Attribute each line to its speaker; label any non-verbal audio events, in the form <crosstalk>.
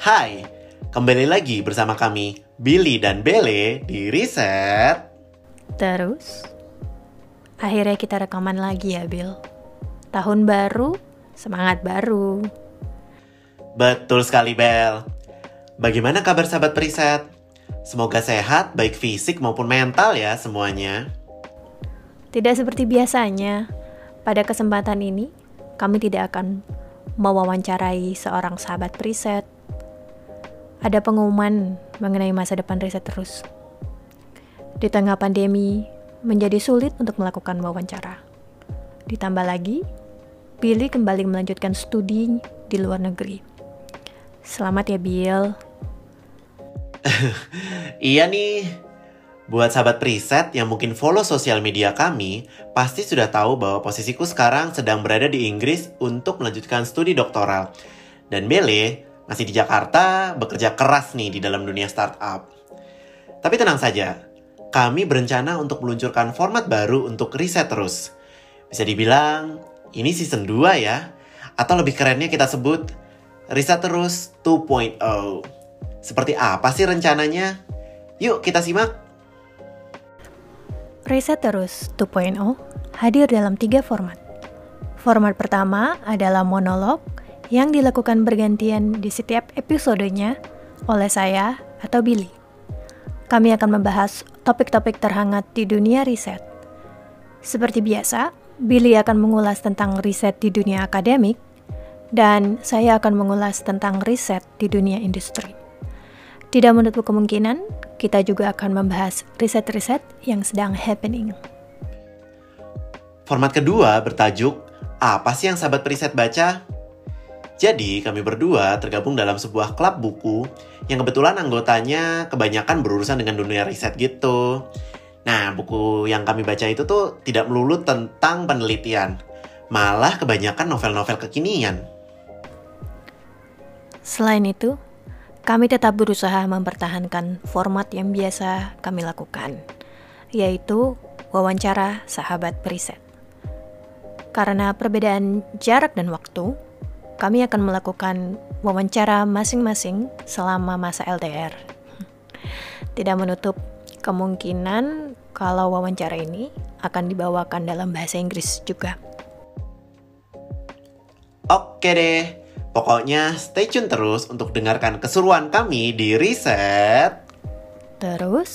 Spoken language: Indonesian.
Speaker 1: Hai, kembali lagi bersama kami Billy dan Bele di Riset.
Speaker 2: Terus, akhirnya kita rekaman lagi ya, Bill. Tahun baru, semangat baru.
Speaker 1: Betul sekali, Bel. Bagaimana kabar sahabat periset? Semoga sehat, baik fisik maupun mental ya semuanya.
Speaker 2: Tidak seperti biasanya, pada kesempatan ini kami tidak akan mewawancarai seorang sahabat periset. Ada pengumuman mengenai masa depan riset terus. Di tengah pandemi, menjadi sulit untuk melakukan wawancara. Ditambah lagi, Billy kembali melanjutkan studi di luar negeri. Selamat ya, Bill. <laughs>
Speaker 1: iya nih, buat sahabat preset yang mungkin follow sosial media kami, pasti sudah tahu bahwa posisiku sekarang sedang berada di Inggris untuk melanjutkan studi doktoral. Dan Bele masih di Jakarta bekerja keras nih di dalam dunia startup. Tapi tenang saja, kami berencana untuk meluncurkan format baru untuk riset terus. Bisa dibilang, ini season 2 ya. Atau lebih kerennya kita sebut Riset Terus 2.0. Seperti apa sih rencananya? Yuk kita simak.
Speaker 2: Riset Terus 2.0 hadir dalam tiga format. Format pertama adalah monolog yang dilakukan bergantian di setiap episodenya oleh saya atau Billy. Kami akan membahas topik-topik terhangat di dunia riset. Seperti biasa, Billy akan mengulas tentang riset di dunia akademik, dan saya akan mengulas tentang riset di dunia industri. Tidak menutup kemungkinan, kita juga akan membahas riset-riset yang sedang happening.
Speaker 1: Format kedua bertajuk Apa sih yang sahabat periset baca? Jadi, kami berdua tergabung dalam sebuah klub buku yang kebetulan anggotanya kebanyakan berurusan dengan dunia riset gitu. Nah, buku yang kami baca itu tuh tidak melulu tentang penelitian, malah kebanyakan novel-novel kekinian.
Speaker 2: Selain itu, kami tetap berusaha mempertahankan format yang biasa kami lakukan, yaitu wawancara sahabat periset. Karena perbedaan jarak dan waktu, kami akan melakukan wawancara masing-masing selama masa LDR. Tidak menutup kemungkinan kalau wawancara ini akan dibawakan dalam bahasa Inggris juga.
Speaker 1: Oke deh, Pokoknya stay tune terus untuk dengarkan keseruan kami di Riset.
Speaker 2: Terus